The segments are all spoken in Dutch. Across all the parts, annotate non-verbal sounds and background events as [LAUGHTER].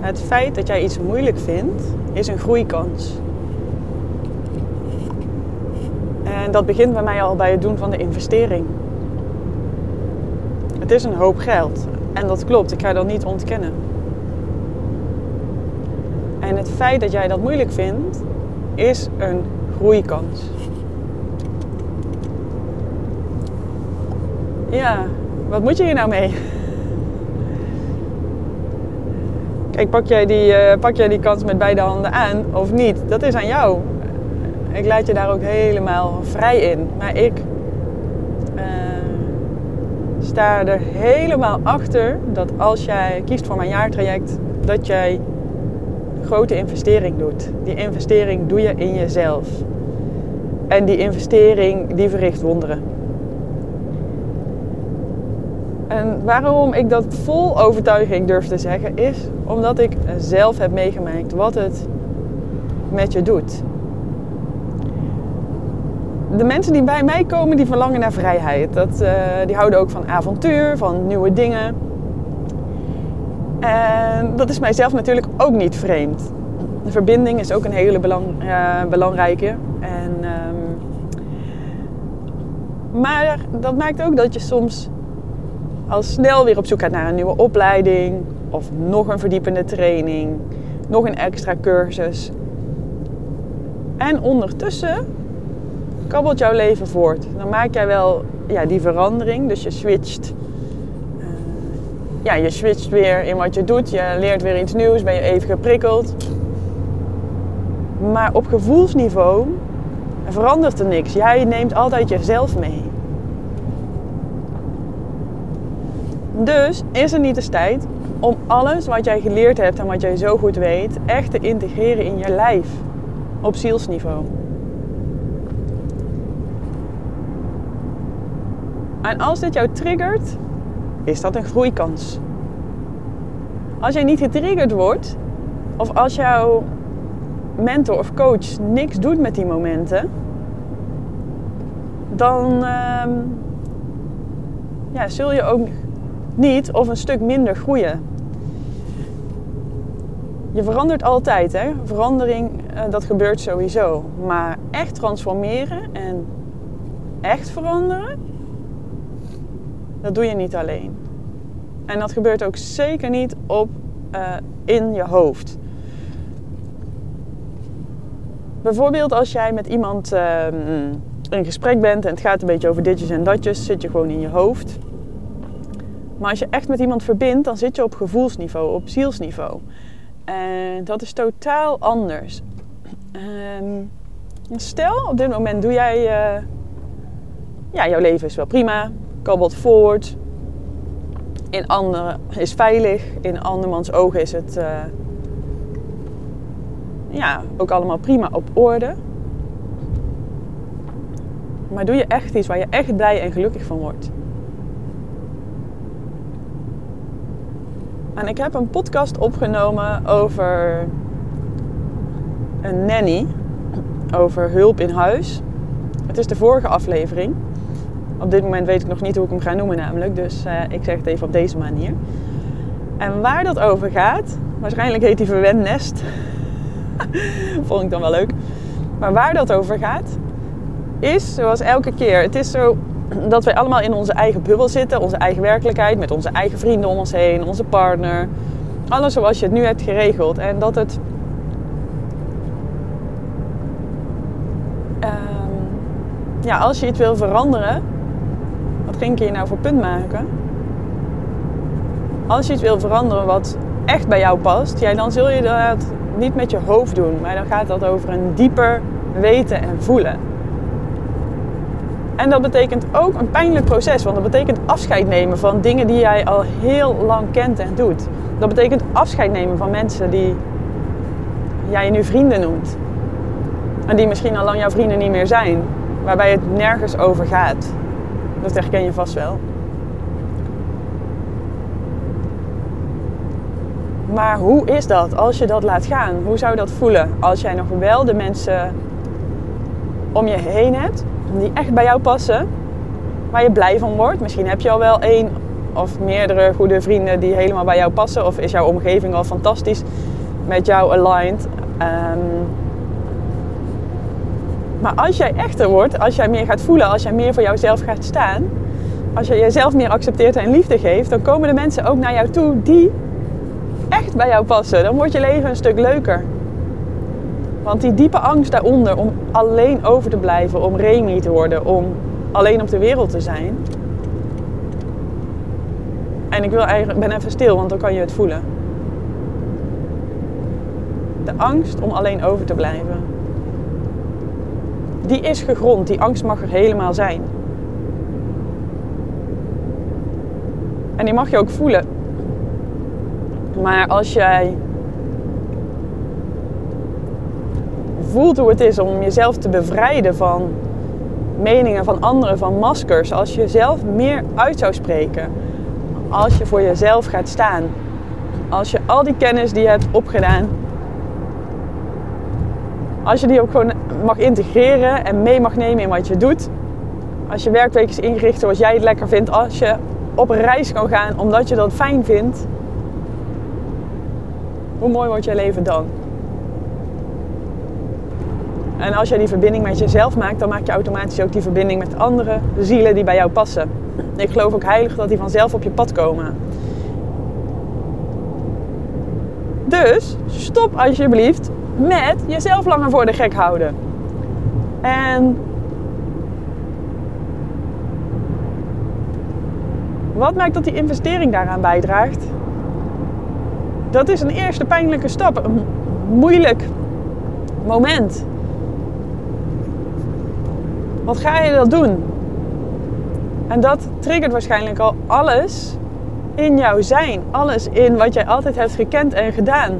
Het feit dat jij iets moeilijk vindt, is een groeikans. En dat begint bij mij al bij het doen van de investering. Het is een hoop geld. En dat klopt, ik ga dat niet ontkennen. En het feit dat jij dat moeilijk vindt, is een groeikans. Ja, wat moet je hier nou mee? Kijk, pak jij, die, uh, pak jij die kans met beide handen aan of niet? Dat is aan jou. Ik laat je daar ook helemaal vrij in. Maar ik uh, sta er helemaal achter dat als jij kiest voor mijn jaartraject, dat jij grote investering doet. Die investering doe je in jezelf. En die investering die verricht wonderen. En waarom ik dat vol overtuiging durf te zeggen, is omdat ik zelf heb meegemaakt wat het met je doet. De mensen die bij mij komen, die verlangen naar vrijheid. Dat, uh, die houden ook van avontuur, van nieuwe dingen. En dat is mijzelf natuurlijk ook niet vreemd. De verbinding is ook een hele belang, uh, belangrijke. En, um, maar dat maakt ook dat je soms al snel weer op zoek gaat naar een nieuwe opleiding of nog een verdiepende training, nog een extra cursus. En ondertussen kabbelt jouw leven voort. Dan maak jij wel ja, die verandering, dus je switcht. Uh, ja, je switcht weer in wat je doet. Je leert weer iets nieuws, ben je even geprikkeld. Maar op gevoelsniveau verandert er niks. Jij neemt altijd jezelf mee. Dus is er niet eens tijd om alles wat jij geleerd hebt en wat jij zo goed weet, echt te integreren in je lijf op zielsniveau. En als dit jou triggert, is dat een groeikans. Als jij niet getriggerd wordt, of als jouw mentor of coach niks doet met die momenten, dan uh, ja, zul je ook niet of een stuk minder groeien. Je verandert altijd, hè? Verandering, uh, dat gebeurt sowieso. Maar echt transformeren en echt veranderen, dat doe je niet alleen. En dat gebeurt ook zeker niet op, uh, in je hoofd. Bijvoorbeeld als jij met iemand uh, in gesprek bent en het gaat een beetje over ditjes en datjes, zit je gewoon in je hoofd. Maar als je echt met iemand verbindt, dan zit je op gevoelsniveau, op zielsniveau. En dat is totaal anders. Um, stel, op dit moment doe jij... Uh, ja, jouw leven is wel prima, kabbelt voort. In anderen is veilig, in andermans ogen is het... Uh, ja, ook allemaal prima op orde. Maar doe je echt iets waar je echt blij en gelukkig van wordt. En ik heb een podcast opgenomen over een nanny, over hulp in huis. Het is de vorige aflevering. Op dit moment weet ik nog niet hoe ik hem ga noemen namelijk, dus uh, ik zeg het even op deze manier. En waar dat over gaat, waarschijnlijk heet die verwend nest. [LAUGHS] Vond ik dan wel leuk. Maar waar dat over gaat, is zoals elke keer. Het is zo dat wij allemaal in onze eigen bubbel zitten, onze eigen werkelijkheid, met onze eigen vrienden om ons heen, onze partner. Alles zoals je het nu hebt geregeld. En dat het. Um, ja, als je iets wil veranderen, wat ging ik hier nou voor punt maken? Als je iets wil veranderen wat echt bij jou past, ja, dan zul je dat niet met je hoofd doen, maar dan gaat dat over een dieper weten en voelen. En dat betekent ook een pijnlijk proces, want dat betekent afscheid nemen van dingen die jij al heel lang kent en doet. Dat betekent afscheid nemen van mensen die jij nu vrienden noemt. En die misschien al lang jouw vrienden niet meer zijn, waarbij het nergens over gaat. Dat herken je vast wel. Maar hoe is dat als je dat laat gaan? Hoe zou dat voelen als jij nog wel de mensen om je heen hebt die echt bij jou passen, waar je blij van wordt. Misschien heb je al wel één of meerdere goede vrienden die helemaal bij jou passen? Of is jouw omgeving al fantastisch met jou aligned? Ehm, maar als jij echter wordt, als jij meer gaat voelen, als jij meer voor jouzelf gaat staan, als je jezelf meer accepteert en liefde geeft, dan komen de mensen ook naar jou toe die echt bij jou passen. Dan wordt je leven een stuk leuker. Want die diepe angst daaronder om alleen over te blijven, om Remy te worden, om alleen op de wereld te zijn. En ik wil eigenlijk, ben even stil, want dan kan je het voelen. De angst om alleen over te blijven. Die is gegrond, die angst mag er helemaal zijn. En die mag je ook voelen. Maar als jij voelt hoe het is om jezelf te bevrijden van meningen van anderen, van maskers, als je zelf meer uit zou spreken, als je voor jezelf gaat staan, als je al die kennis die je hebt opgedaan, als je die ook gewoon mag integreren en mee mag nemen in wat je doet, als je werkweek is ingericht zoals jij het lekker vindt, als je op reis kan gaan omdat je dat fijn vindt, hoe mooi wordt je leven dan? En als jij die verbinding met jezelf maakt, dan maak je automatisch ook die verbinding met andere zielen die bij jou passen. Ik geloof ook heilig dat die vanzelf op je pad komen. Dus stop alsjeblieft met jezelf langer voor de gek houden. En wat maakt dat die investering daaraan bijdraagt? Dat is een eerste pijnlijke stap, een moeilijk moment. Wat ga je dat doen? En dat triggert waarschijnlijk al alles in jouw zijn. Alles in wat jij altijd hebt gekend en gedaan.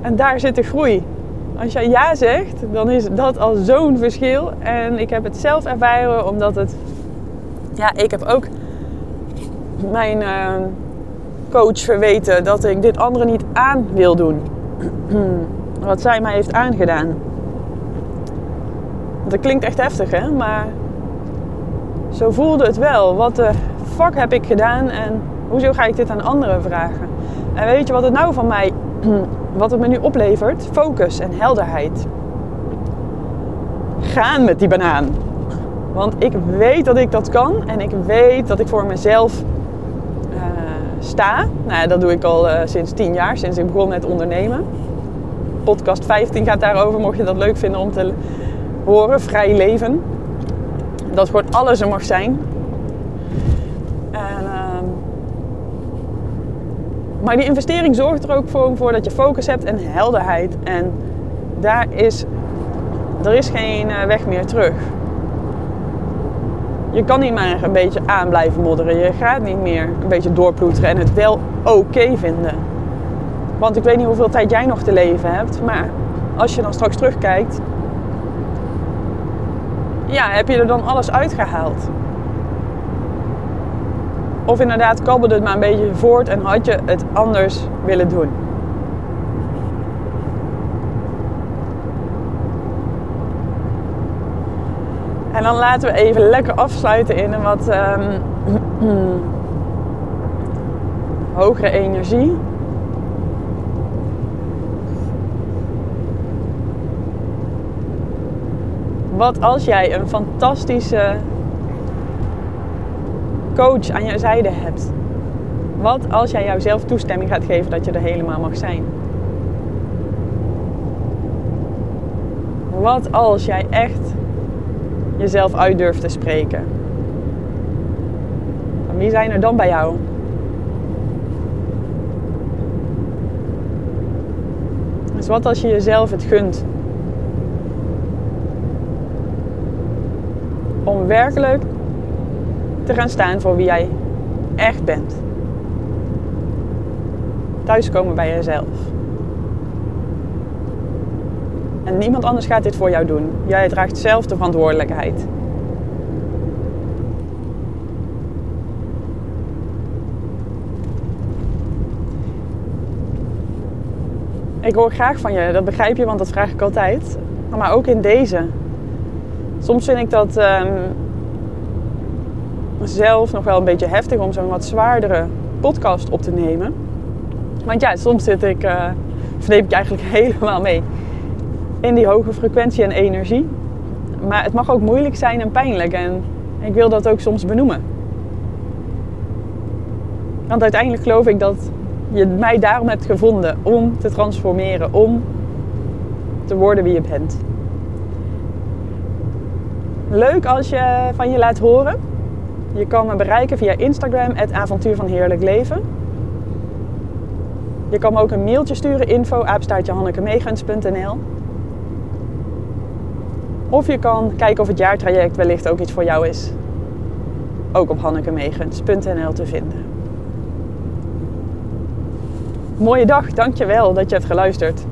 En daar zit de groei. Als jij ja zegt, dan is dat al zo'n verschil. En ik heb het zelf ervaren, omdat het... Ja, ik heb ook mijn uh, coach verweten dat ik dit andere niet aan wil doen. [CLEARS THROAT] Wat zij mij heeft aangedaan. Dat klinkt echt heftig, hè? Maar zo voelde het wel. Wat de fuck heb ik gedaan en hoezo ga ik dit aan anderen vragen? En weet je wat het nou van mij, [CLEARS THROAT] wat het me nu oplevert? Focus en helderheid. Gaan met die banaan. Want ik weet dat ik dat kan en ik weet dat ik voor mezelf uh, sta. Nou, dat doe ik al uh, sinds tien jaar, sinds ik begon met ondernemen. Podcast 15 gaat daarover, mocht je dat leuk vinden om te horen, vrij leven. Dat gewoon alles er mag zijn. En, uh, maar die investering zorgt er ook voor, dat je focus hebt en helderheid. En daar is, er is geen uh, weg meer terug. Je kan niet maar een beetje aan blijven modderen. Je gaat niet meer een beetje doorploeteren en het wel oké vinden. Want ik weet niet hoeveel tijd jij nog te leven hebt. Maar als je dan straks terugkijkt, ja, heb je er dan alles uitgehaald? Of inderdaad kabbelde het maar een beetje voort en had je het anders willen doen? En dan laten we even lekker afsluiten in een wat [CLEARS THROAT] hogere energie. Wat als jij een fantastische coach aan je zijde hebt? Wat als jij jouzelf toestemming gaat geven dat je er helemaal mag zijn? Wat als jij echt jezelf uit durft te spreken? wie zijn er dan bij jou? Dus wat als je jezelf het gunt om werkelijk te gaan staan voor wie jij echt bent. Thuiskomen bij jezelf. En niemand anders gaat dit voor jou doen. Jij draagt zelf de verantwoordelijkheid. Ik hoor graag van je, dat begrijp je, want dat vraag ik altijd. Maar ook in deze. Soms vind ik dat um, zelf nog wel een beetje heftig om zo'n wat zwaardere podcast op te nemen. Want ja, soms zit ik, uh, verneem ik eigenlijk [LAUGHS] helemaal mee in die hoge frequentie en energie. Maar het mag ook moeilijk zijn en pijnlijk. En ik wil dat ook soms benoemen. Want uiteindelijk geloof ik dat je mij daarom hebt gevonden om te transformeren, om te worden wie je bent. Leuk als je van je laat horen. Je kan me bereiken via Instagram, het avontuur van heerlijk leven. Je kan me ook een mailtje sturen, info Of je kan kijken of het jaartraject wellicht ook iets voor jou is. Ook op hannekemegens.nl te vinden. Mooie dag, dankjewel dat je hebt geluisterd.